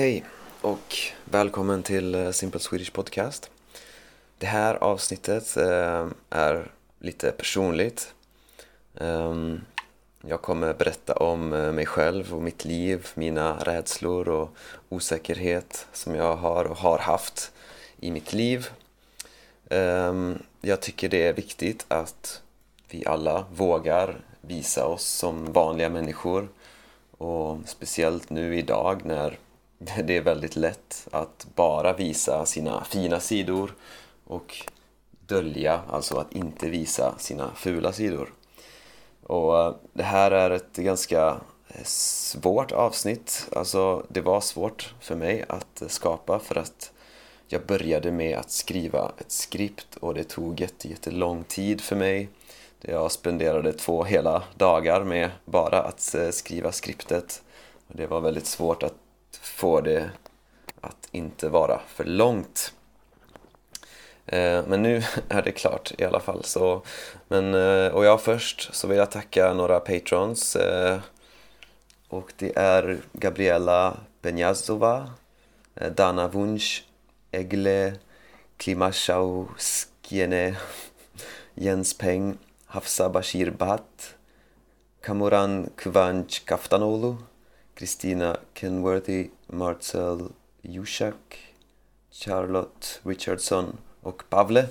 hej och välkommen till eh, Simple Swedish Podcast. Det här avsnittet eh, är lite personligt. Ehm, jag kommer berätta om eh, mig själv och mitt liv, mina rädslor och osäkerhet som jag har och har haft i mitt liv. Ehm, jag tycker det är viktigt att vi alla vågar visa oss som vanliga människor och speciellt nu idag när det är väldigt lätt att bara visa sina fina sidor och dölja, alltså att inte visa sina fula sidor. Och eh, det här är ett ganska eh, svårt avsnitt, alltså det var svårt för mig att eh, skapa för att jag började med att skriva ett skript och det tog jättelång tid för mig. Jag spenderade två hela dagar med bara att skriva skriptet. Det var väldigt svårt att få det att inte vara för långt. Eh, men nu är det klart i alla fall. Så, men, eh, och jag först så vill jag tacka några patrons. Eh, och det är Gabriela Benjazova, Dana Wunsch, Egle Klimaschauskiene Jens Peng, Hafsa Bashir Bat, Kamuran Kvanch Kaftanolu, Kristina Kenworthy, Marcel Jushak, Charlotte Richardson och Pavle.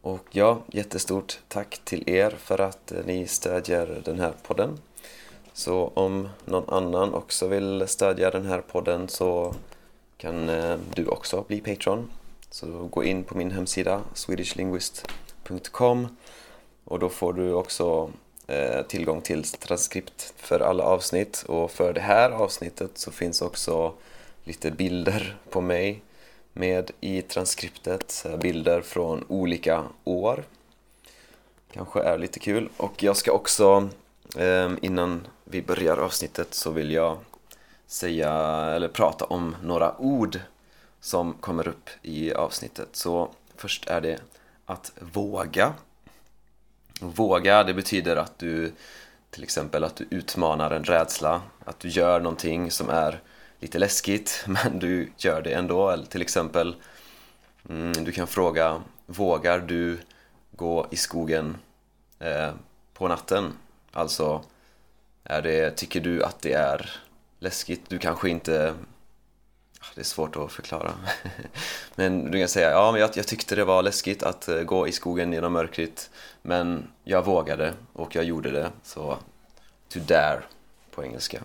Och ja, jättestort tack till er för att ni stödjer den här podden. Så om någon annan också vill stödja den här podden så kan eh, du också bli Patreon. Så gå in på min hemsida swedishlinguist.com och då får du också Eh, tillgång till transkript för alla avsnitt och för det här avsnittet så finns också lite bilder på mig med i transkriptet, bilder från olika år. Kanske är lite kul och jag ska också eh, innan vi börjar avsnittet så vill jag säga eller prata om några ord som kommer upp i avsnittet. Så först är det att våga Våga, det betyder att du till exempel att du utmanar en rädsla, att du gör någonting som är lite läskigt men du gör det ändå. Eller till exempel, mm, du kan fråga Vågar du gå i skogen eh, på natten? Alltså, är det, tycker du att det är läskigt? Du kanske inte det är svårt att förklara. men du kan säga, ja men jag, jag, tyckte det var läskigt att eh, gå i skogen genom mörkret. Men jag vågade och jag gjorde det. Så, to dare på engelska.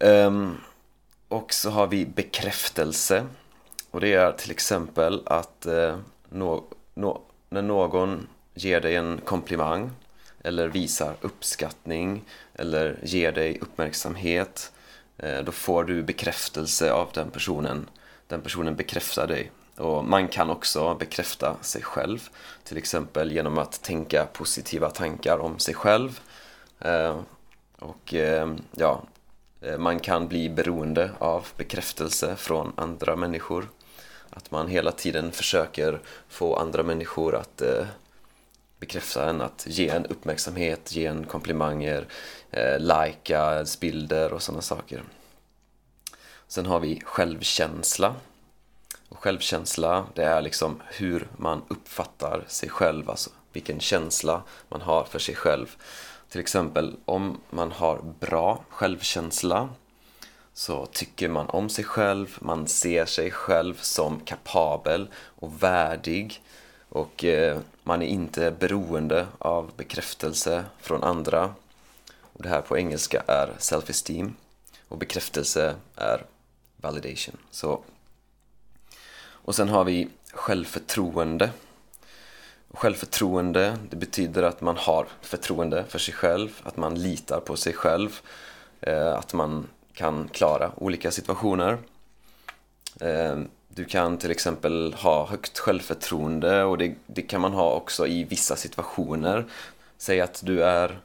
Um, och så har vi bekräftelse. Och det är till exempel att eh, uh, no, no, när någon ger dig en komplimang eller visar uppskattning eller ger dig uppmärksamhet Eh, då får du bekräftelse av den personen. Den personen bekräftar dig. Och man kan också bekräfta sig själv, till exempel genom att tänka positiva tankar om sig själv. Eh, och eh, ja, man kan bli beroende av bekräftelse från andra människor. Att man hela tiden försöker få andra människor att bekräfta en, att ge en uppmärksamhet, ge en komplimanger, eh, likea ens bilder och sådana saker. Sen har vi självkänsla. Och självkänsla, det är liksom hur man uppfattar sig själv, alltså vilken känsla man har för sig själv. Till exempel om man har bra självkänsla så tycker man om sig själv, man ser sig själv som kapabel och värdig och eh, man är inte beroende av bekräftelse från andra. Och det här på engelska är self-esteem och bekräftelse är validation. Så. Och sen har vi självförtroende. Självförtroende, det betyder att man har förtroende för sig själv, att man litar på sig själv, eh, att man kan klara olika situationer. Eh, du kan till exempel ha högt självförtroende och det, det kan man ha också i vissa situationer. Säg att du är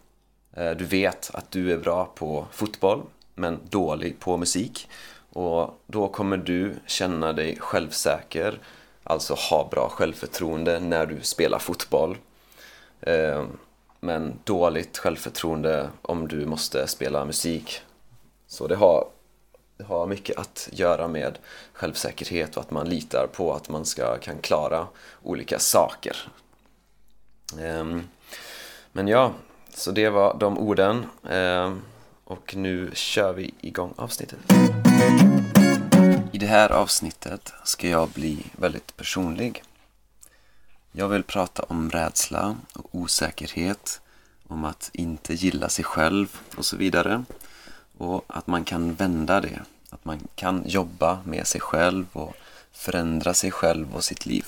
eh, du vet att du är bra på fotboll men dålig på musik och då kommer du känna dig självsäker, alltså ha bra självförtroende när du spelar fotboll. Eh, men dåligt självförtroende om du måste spela musik. Så det har har mycket att göra med självsäkerhet och att man litar på att man ska, kan klara olika saker. Ehm, men ja, så det var de orden. Ehm, och nu kör vi igång avsnittet. I det här avsnittet ska jag bli väldigt personlig. Jag vill prata om rädsla och osäkerhet, om att inte gilla sig själv och så vidare. Och att man kan vända det, att man kan jobba med sig själv och förändra sig själv och sitt liv.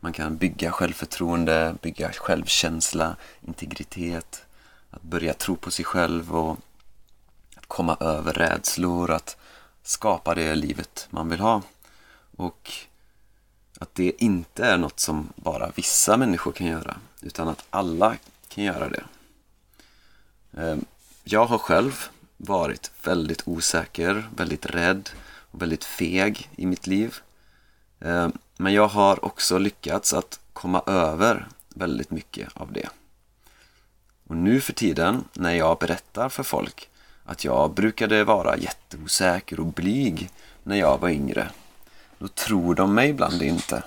Man kan bygga självförtroende, bygga självkänsla, integritet, att börja tro på sig själv och att komma över rädslor, att skapa det livet man vill ha. Och att det inte är något som bara vissa människor kan göra, utan att alla kan göra det. Ehm, jag har själv varit väldigt osäker, väldigt rädd och väldigt feg i mitt liv. Eh, men jag har också lyckats att komma över väldigt mycket av det. Och nu för tiden när jag berättar för folk att jag brukade vara jätteosäker och blyg när jag var yngre, då tror de mig ibland inte.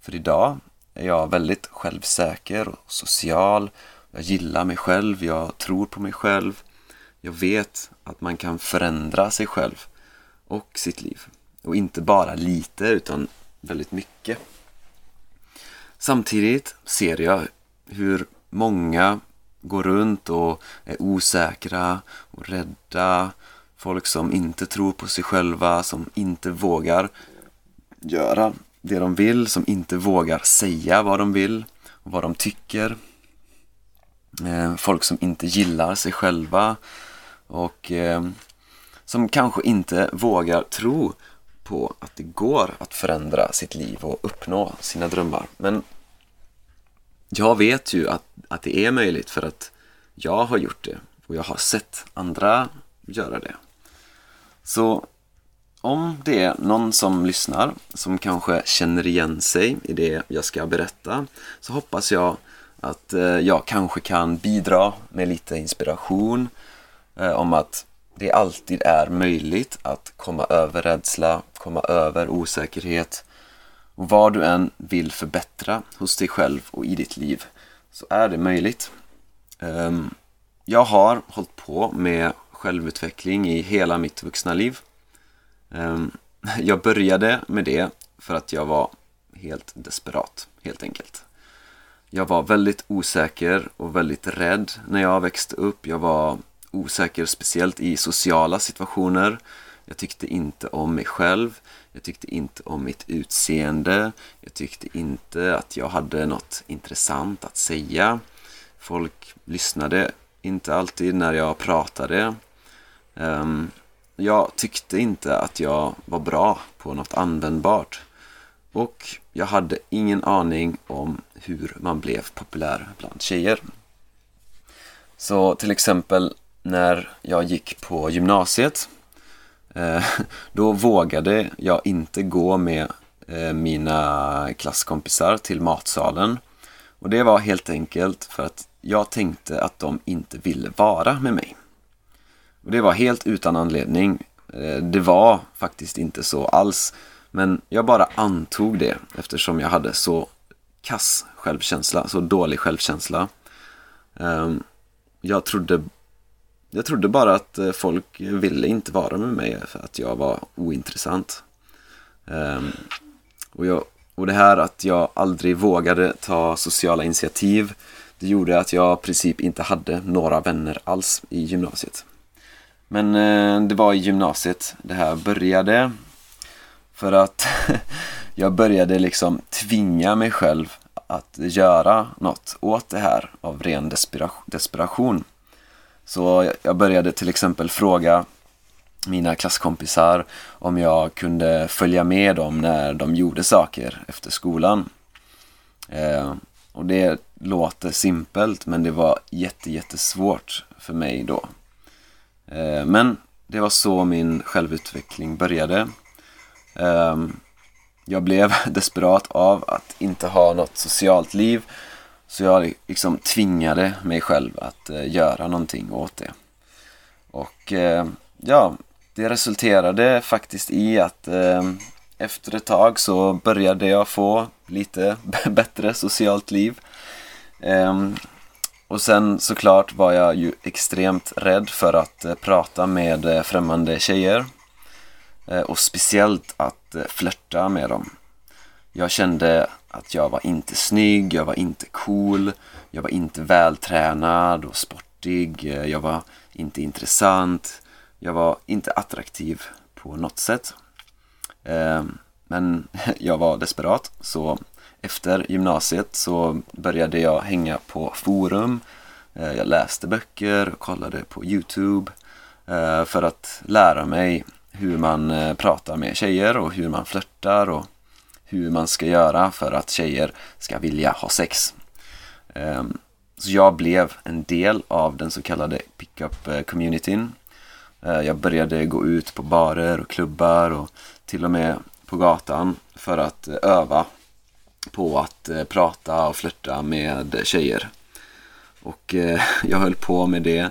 För idag är jag väldigt självsäker och social. Jag gillar mig själv, jag tror på mig själv. Jag vet att man kan förändra sig själv och sitt liv. Och inte bara lite utan väldigt mycket. Samtidigt ser jag hur många går runt och är osäkra och rädda. Folk som inte tror på sig själva, som inte vågar göra det de vill, som inte vågar säga vad de vill och vad de tycker. Eh, folk som inte gillar sig själva och eh, som kanske inte vågar tro på att det går att förändra sitt liv och uppnå sina drömmar. Men jag vet ju att, att det är möjligt för att jag har gjort det och jag har sett andra göra det. Så om det är någon som lyssnar som kanske känner igen sig i det jag ska berätta så hoppas jag att eh, jag kanske kan bidra med lite inspiration eh, Eh, om att det alltid är möjligt att komma över rädsla, komma över osäkerhet och vad du än vill förbättra hos dig själv och i ditt liv så är det möjligt. Ehm, jag har hållit på med självutveckling i hela mitt vuxna liv. Ehm, jag började med det för att jag var helt desperat, helt enkelt. Jag var väldigt osäker och väldigt rädd när jag växte upp. Jag var osäker speciellt i sociala situationer. Jag tyckte inte om mig själv. Jag tyckte inte om mitt utseende. Jag tyckte inte att jag hade något intressant att säga. Folk lyssnade inte alltid när jag pratade. Ehm, jag tyckte inte att jag var bra på något användbart. Och jag hade ingen aning om hur man blev populär bland tjejer. Så till exempel när jag gick på gymnasiet eh, då vågade jag inte gå med eh, mina klasskompisar till matsalen. Och det var helt enkelt för att jag tänkte att de inte ville vara med mig. Och det var helt utan anledning. Eh, det var faktiskt inte så alls. Men jag bara antog det eftersom jag hade så kass självkänsla, så dålig självkänsla. Ehm, jag trodde, jag trodde bara att eh, folk ville inte vara med mig för att jag var ointressant. Um, och, jag, och det här att jag aldrig vågade ta sociala initiativ det gjorde att jag i princip inte hade några vänner alls i gymnasiet. Men eh, det var i gymnasiet det här började. För att jag började liksom tvinga mig själv att göra något åt det här av ren desperation. Så jag började till exempel fråga mina klasskompisar om jag kunde följa med dem när de gjorde saker efter skolan. Eh, och det låter simpelt men det var jätte, jättesvårt för mig då. Eh, men det var så min självutveckling började. Eh, jag blev desperat av att inte ha något socialt liv. Så jag liksom tvingade mig själv att eh, göra någonting åt det. Och eh, ja, det resulterade faktiskt i att eh, efter ett tag så började jag få lite bättre socialt liv. Eh, och sen såklart var jag ju extremt rädd för att eh, prata med eh, främmande tjejer. Eh, och speciellt att eh, flörta med dem. Jag kände att jag var inte snygg, jag var inte cool, jag var inte vältränad och sportig, eh, jag var inte intressant, jag var inte attraktiv på något sätt. Ehm, men jag var desperat så efter gymnasiet så började jag hänga på forum. Eh, jag läste böcker och kollade på Youtube eh, för att lära mig hur man pratar med tjejer och hur man flörtar och hur man ska göra för att tjejer ska vilja ha sex. Ehm, så jag blev en del av den så kallade pickup-communityn. Eh, eh, jag började gå ut på barer och klubbar och till och med på gatan för att eh, öva på att prata och flirta med tjejer. Och jag höll på med det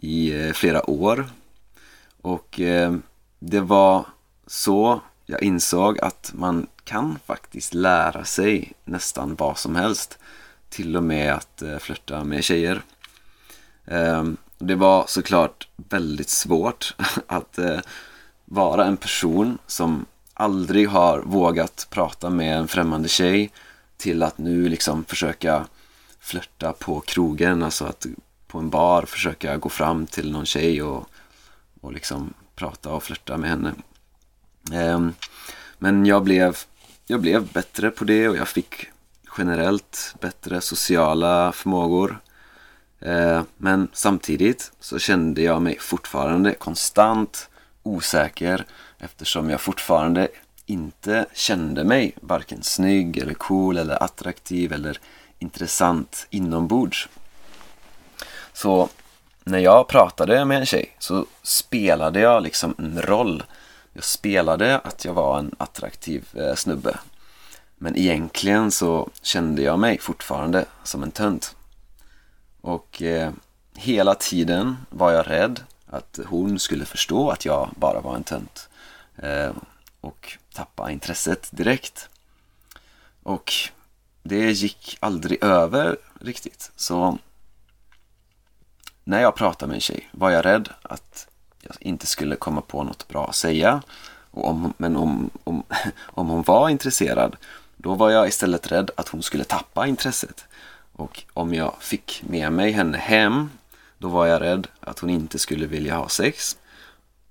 i flera år. Och det var så jag insåg att man kan faktiskt lära sig nästan vad som helst. Till och med att flörta flirta med tjejer. Ehm, det var såklart väldigt svårt att eh, vara en person som aldrig har vågat prata med en främmande tjej till att nu liksom försöka flirta på krogen, alltså att på en bar försöka gå fram till någon tjej och, och liksom prata och flirta med henne. Ehm, men jag blev, jag blev bättre på det och jag fick generellt bättre sociala förmågor. Eh, men samtidigt så kände jag mig fortfarande konstant osäker eftersom jag fortfarande inte kände mig varken snygg eller cool eller attraktiv eller intressant inombords. Så när jag pratade med en tjej så spelade jag liksom en roll jag spelade att jag var en attraktiv eh, snubbe. Men egentligen så kände jag mig fortfarande som en tönt. Och eh, hela tiden var jag rädd att hon skulle förstå att jag bara var en tönt. Eh, och tappa intresset direkt. Och det gick aldrig över riktigt. Så när jag pratade med en tjej var jag rädd att jag inte skulle komma på något bra att säga. Och om, men om, om, om hon var intresserad, då var jag istället rädd att hon skulle tappa intresset. Och om jag fick med mig henne hem, då var jag rädd att hon inte skulle vilja ha sex.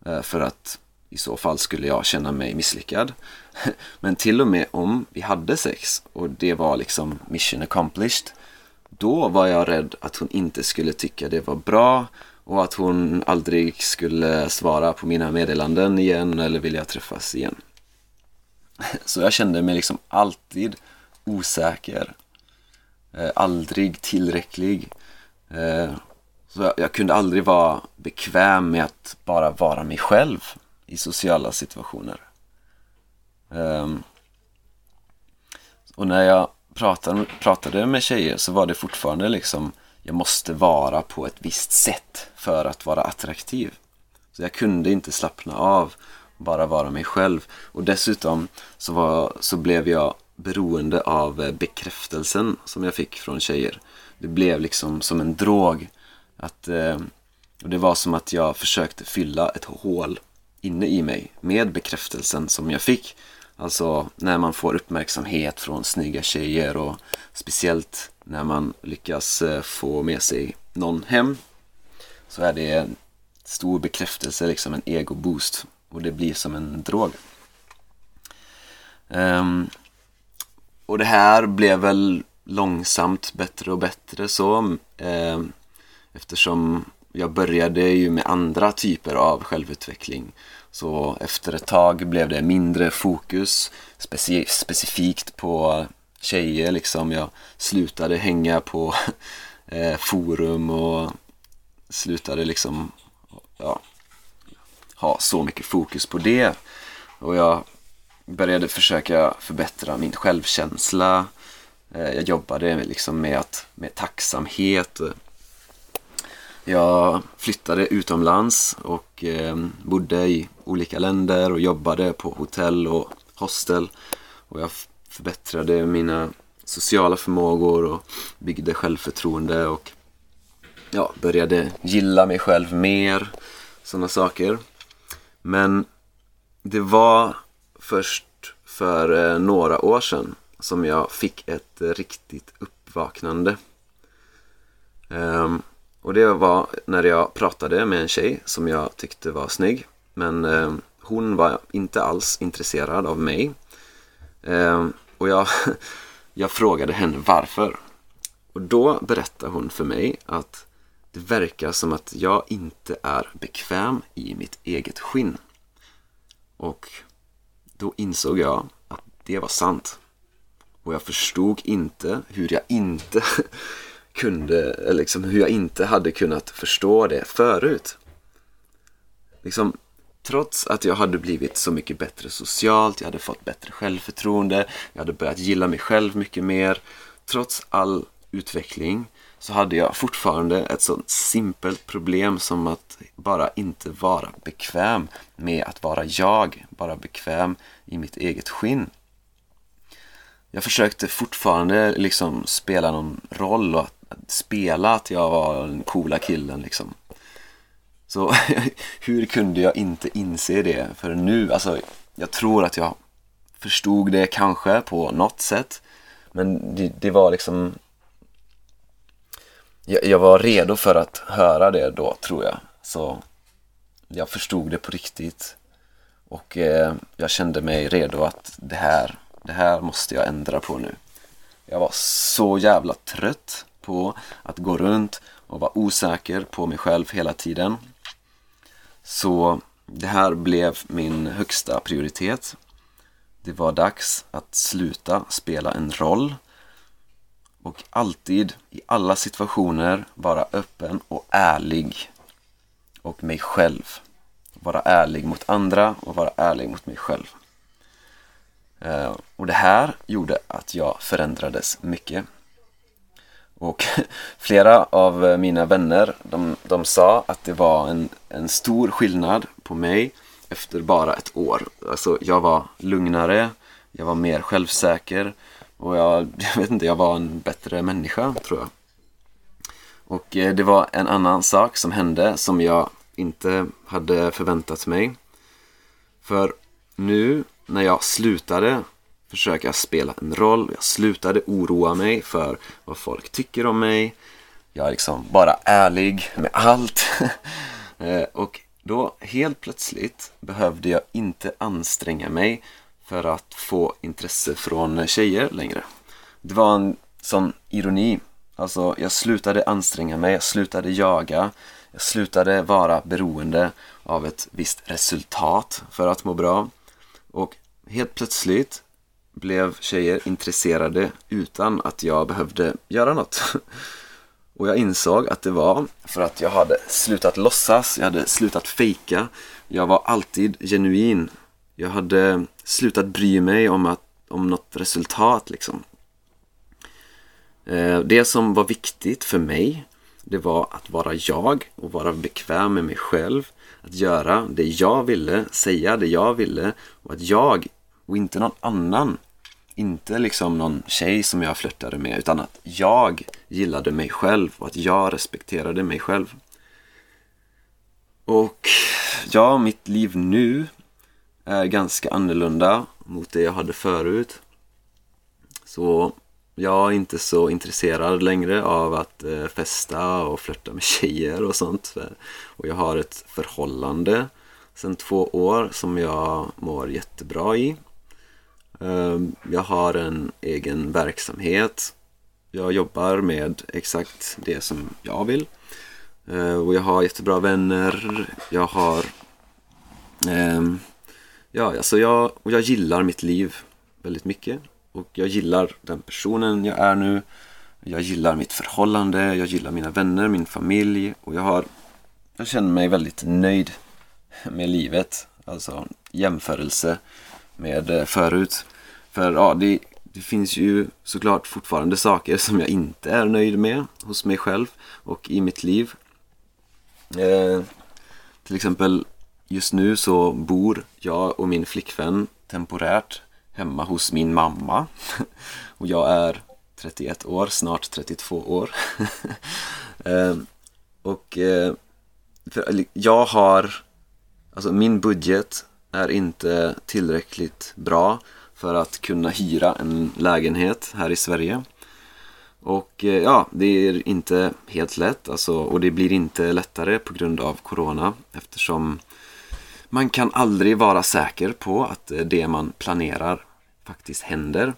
Eh, för att i så fall skulle jag känna mig misslyckad. Men till och med om vi hade sex och det var liksom mission accomplished, då var jag rädd att hon inte skulle tycka det var bra och att hon aldrig skulle svara på mina meddelanden igen eller vilja träffas igen. Så jag kände mig liksom alltid osäker. Eh, aldrig tillräcklig. Eh, så jag, jag, kunde aldrig vara bekväm med att bara vara mig själv i sociala situationer. Eh, och när jag pratade, pratade med tjejer så var det fortfarande liksom jag måste vara på ett visst sätt för att vara attraktiv. Så jag kunde inte slappna av, bara vara mig själv. Och dessutom så, var, så blev jag beroende av eh, bekräftelsen som jag fick från tjejer. Det blev liksom som en drog. Att, eh, och det var som att jag försökte fylla ett hål inne i mig med bekräftelsen som jag fick. Alltså när man får uppmärksamhet från snygga tjejer och speciellt när man lyckas eh, få med sig någon hem så är det en stor bekräftelse, liksom en ego-boost och det blir som en drog. Um, och det här blev väl långsamt bättre och bättre så um, eftersom jag började ju med andra typer av självutveckling. Så efter ett tag blev det mindre fokus speci specifikt på tjejer liksom. Jag slutade hänga på eh, forum och slutade liksom ja, ha så mycket fokus på det. Och jag började försöka förbättra min självkänsla. Eh, jag jobbade liksom med, att, med tacksamhet. jag flyttade utomlands och eh, bodde i olika länder och jobbade på hotell och hostel. Och jag förbättrade mina sociala förmågor och byggde självförtroende och ja, började gilla mig själv mer. Sådana saker. Men det var först för eh, några år sedan som jag fick ett riktigt uppvaknande. Ehm, och det var när jag pratade med en tjej som jag tyckte var snygg. Men ehm, hon var inte alls intresserad av mig. Ehm, och jag, jag frågade henne varför. Och då berättade hon för mig att det verkar som att jag inte är bekväm i mitt eget skinn. Och då insåg jag att det var sant. Och jag förstod inte hur jag inte kunde, liksom hur jag inte hade kunnat förstå det förut. Liksom, trots att jag hade blivit så mycket bättre socialt, jag hade fått bättre självförtroende, jag hade börjat gilla mig själv mycket mer. Trots all utveckling så hade jag fortfarande ett sånt simpelt problem som att bara inte vara bekväm med att vara jag, bara bekväm i mitt eget skinn. Jag försökte fortfarande liksom spela någon roll och spela att jag var den coola killen liksom. Så hur kunde jag inte inse det för nu? Alltså, jag tror att jag förstod det kanske på något sätt. Men det, det var liksom jag, jag, var redo för att höra det då, tror jag. Så jag förstod det på riktigt. Och eh, jag kände mig redo att det här, det här måste jag ändra på nu. Jag var så jävla trött på att gå runt och vara osäker på mig själv hela tiden. Så det här blev min högsta prioritet. Det var dags att sluta spela en roll och alltid i alla situationer vara öppen och ärlig och mig själv. Vara ärlig mot andra och vara ärlig mot mig själv. Eh, och det här gjorde att jag förändrades mycket. Och flera av mina vänner, de, de sa att det var en, en stor skillnad på mig efter bara ett år. Alltså jag var lugnare, jag var mer självsäker och jag, jag vet inte, jag var en bättre människa tror jag. Och eh, det var en annan sak som hände som jag inte hade förväntat mig. För nu när jag slutade försöka spela en roll, jag slutade oroa mig för vad folk tycker om mig. Jag är liksom bara ärlig med allt. Eh, och då helt plötsligt behövde jag inte anstränga mig för att få intresse från tjejer längre. Det var en sån ironi. Alltså, jag slutade anstränga mig, jag slutade jaga, jag slutade vara beroende av ett visst resultat för att må bra. Och helt plötsligt blev tjejer intresserade utan att jag behövde göra något. Och jag insåg att det var för att jag hade slutat låtsas, jag hade slutat fejka. Jag var alltid genuin jag hade slutat bry mig om, att, om något resultat liksom. Eh, det som var viktigt för mig det var att vara jag och vara bekväm med mig själv. Att göra det jag ville, säga det jag ville och att jag och inte någon annan inte liksom någon tjej som jag flörtade med utan att jag gillade mig själv och att jag respekterade mig själv. Och ja, mitt liv nu är ganska annorlunda mot det jag hade förut. Så jag är inte så intresserad längre av att eh, festa och flörta med tjejer och sånt. Och jag har ett förhållande sedan två år som jag mår jättebra i. Ehm, jag har en egen verksamhet. Jag jobbar med exakt det som jag vill. Ehm, och jag har jättebra vänner. Jag har ehm, Ja, alltså jag, och jag gillar mitt liv väldigt mycket. Och jag gillar den personen jag är nu. Jag gillar mitt förhållande, jag gillar mina vänner, min familj. Och jag har, jag känner mig väldigt nöjd med livet. Alltså jämförelse med eh, förut. För ja, det, det finns ju såklart fortfarande saker som jag inte är nöjd med hos mig själv och i mitt liv. Eh, till exempel just nu så bor jag och min flickvän temporärt hemma hos min mamma. och jag är 31 år, snart 32 år. eh, och eh, jag har, alltså min budget är inte tillräckligt bra för att kunna hyra en lägenhet här i Sverige. Och eh, ja, det är inte helt lätt alltså, och det blir inte lättare på grund av Corona eftersom man kan aldrig vara säker på att eh, det man planerar faktiskt händer.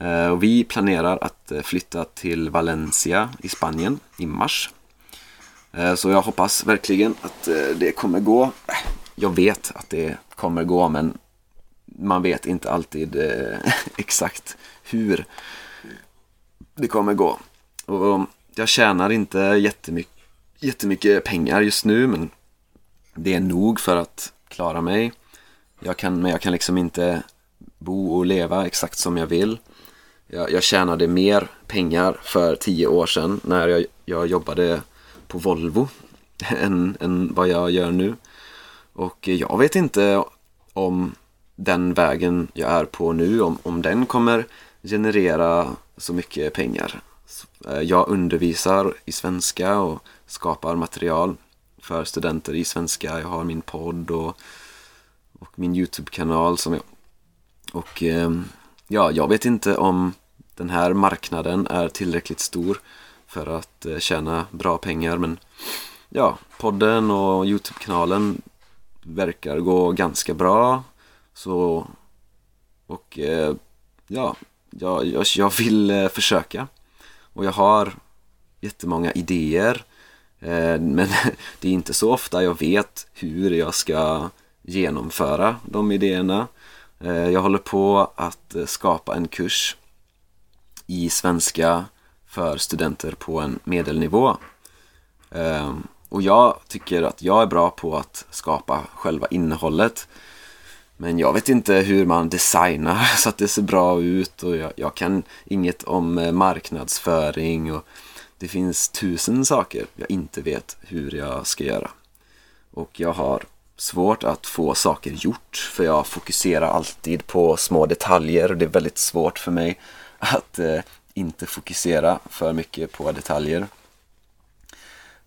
Eh, och vi planerar att flytta till Valencia i Spanien i mars. Så jag hoppas verkligen att det kommer gå. Jag vet att det kommer gå men man vet inte alltid eh, exakt hur det kommer gå. Och jag tjänar inte jättemycket, jättemycket pengar just nu men det är nog för att klara mig. Jag kan, men jag kan liksom inte bo och leva exakt som jag vill. Jag, jag tjänade mer pengar för tio år sedan när jag, jag jobbade på Volvo än, än vad jag gör nu. Och jag vet inte om den vägen jag är på nu, om, om den kommer generera så mycket pengar. Eh, jag undervisar i svenska och skapar material för studenter i svenska. Jag har min podd och, och min YouTube-kanal som jag... Och eh, ja, jag vet inte om den här marknaden är tillräckligt stor för att eh, tjäna bra pengar men ja, podden och YouTube-kanalen verkar gå ganska bra så och eh, ja, jag, jag, jag vill eh, försöka. Och jag har jättemånga idéer. Eh, men det är inte så ofta jag vet hur jag ska genomföra de idéerna. Eh, jag håller på att eh, skapa en kurs i svenska för studenter på en medelnivå. Eh, och jag tycker att jag är bra på att skapa själva innehållet. Men jag vet inte hur man designar så att det ser bra ut och jag, jag, kan inget om eh, marknadsföring och det finns tusen saker jag inte vet hur jag ska göra. Och jag har svårt att få saker gjort för jag fokuserar alltid på små detaljer och det är väldigt svårt för mig att eh, inte fokusera för mycket på detaljer.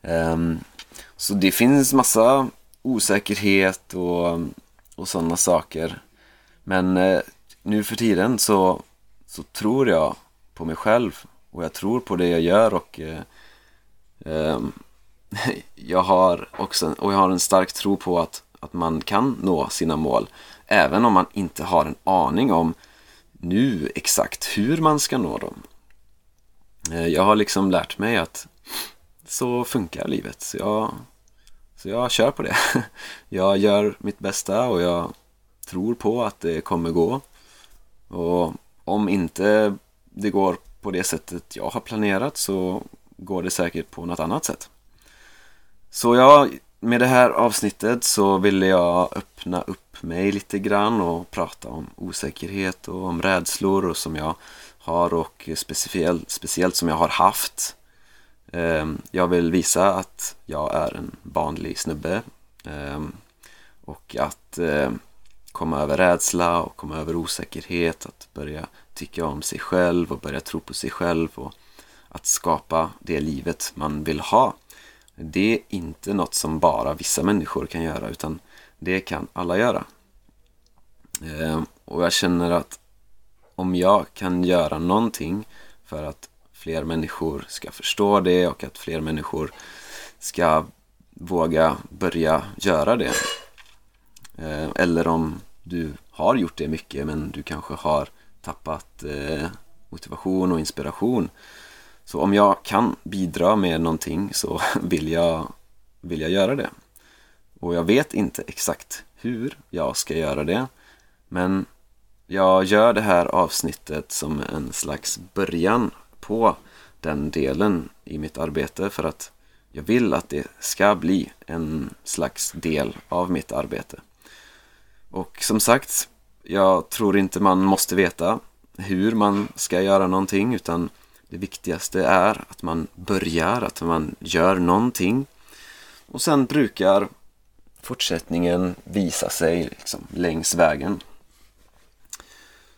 Um, så det finns massa osäkerhet och och sådana saker. Men eh, nu för tiden så, så tror jag på mig själv och jag tror på det jag gör och eh, eh, jag har också och jag har en stark tro på att, att man kan nå sina mål även om man inte har en aning om nu exakt hur man ska nå dem. Eh, jag har liksom lärt mig att så funkar livet. Så jag, så jag kör på det. Jag gör mitt bästa och jag tror på att det kommer gå. Och om inte det går på det sättet jag har planerat så går det säkert på något annat sätt. Så jag, med det här avsnittet så ville jag öppna upp mig lite grann och prata om osäkerhet och om rädslor och som jag har och speciellt, speciellt som jag har haft Ehm, jag vill visa att jag är en vanlig snubbe ehm, och att ehm, komma över rädsla och komma över osäkerhet, att börja tycka om sig själv och börja tro på sig själv och att skapa det livet man vill ha. Det är inte något som bara vissa människor kan göra utan det kan alla göra. Och jag känner att om jag kan göra någonting för att fler människor ska förstå det och att fler människor ska våga börja göra det. Eh, eller om du har gjort det mycket men du kanske har tappat eh, motivation och inspiration. Så om jag kan bidra med någonting så vill jag, vill jag göra det. Och jag vet inte exakt hur jag ska göra det. Men jag gör det här avsnittet som en slags början på den delen i mitt arbete för att jag vill att det ska bli en slags del av mitt arbete. Och som sagt, jag tror inte man måste veta hur man ska göra någonting utan det viktigaste är att man börjar, att man gör någonting. och sen brukar fortsättningen visa sig liksom längs vägen.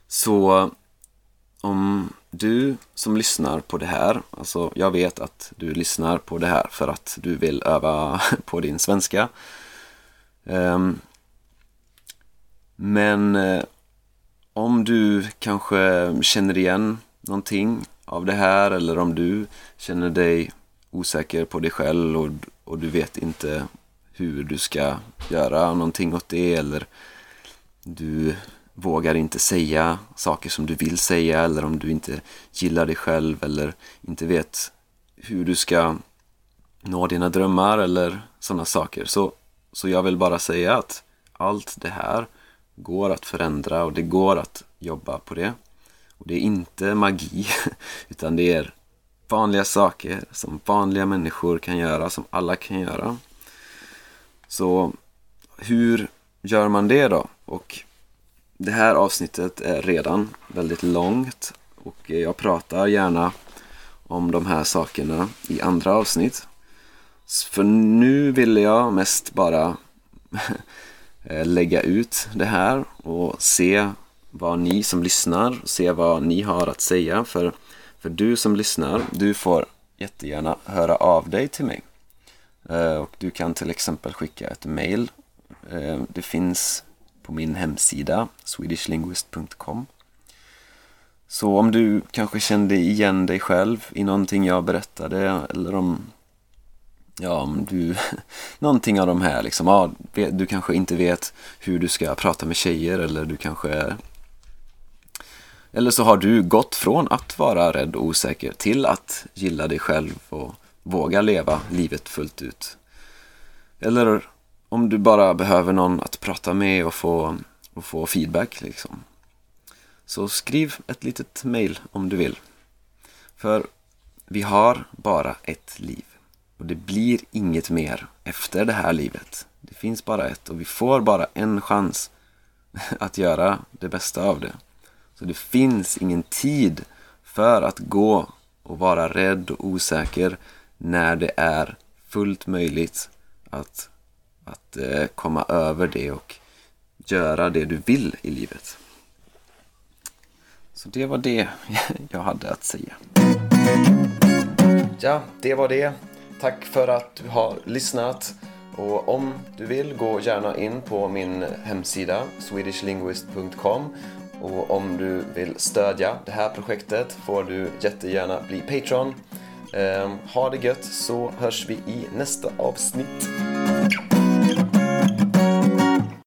Så om du som lyssnar på det här, alltså jag vet att du lyssnar på det här för att du vill öva på din svenska. Ehm, men eh, om du kanske känner igen någonting av det här eller om du känner dig osäker på dig själv och, och du vet inte hur du ska göra någonting åt det eller du vågar inte säga saker som du vill säga eller om du inte gillar dig själv eller inte vet hur du ska nå dina drömmar eller sådana saker. Så, så jag vill bara säga att allt det här går att förändra och det går att jobba på det. Och Det är inte magi, utan det är vanliga saker som vanliga människor kan göra, som alla kan göra. Så hur gör man det då? Och det här avsnittet är redan väldigt långt och jag pratar gärna om de här sakerna i andra avsnitt. För nu vill jag mest bara eh, lägga ut det här och se vad ni som lyssnar, se vad ni har att säga. För, för du som lyssnar, du får jättegärna höra av dig till mig. Eh, och du kan till exempel skicka ett mail. Eh, det finns på min hemsida swedishlinguist.com Så om du kanske kände igen dig själv i någonting jag berättade eller om Ja, om du, någonting av de här liksom, ja, du kanske inte vet hur du ska prata med tjejer eller du kanske eller så har du gått från att vara rädd och osäker till att gilla dig själv och våga leva livet fullt ut. Eller om du bara behöver någon att prata med och få, och få feedback liksom. Så skriv ett litet mail om du vill. För vi har bara ett liv. Och det blir inget mer efter det här livet. Det finns bara ett och vi får bara en chans att göra det bästa av det. Så det finns ingen tid för att gå och vara rädd och osäker när det är fullt möjligt att, att eh, komma över det och göra det du vill i livet. Så det var det jag hade att säga. Ja, det var det. Tack för att du har lyssnat. Och om du vill, gå gärna in på min hemsida swedishlinguist.com och om du vill stödja det här projektet får du jättegärna bli Patreon. Eh, ha det gött så hörs vi i nästa avsnitt.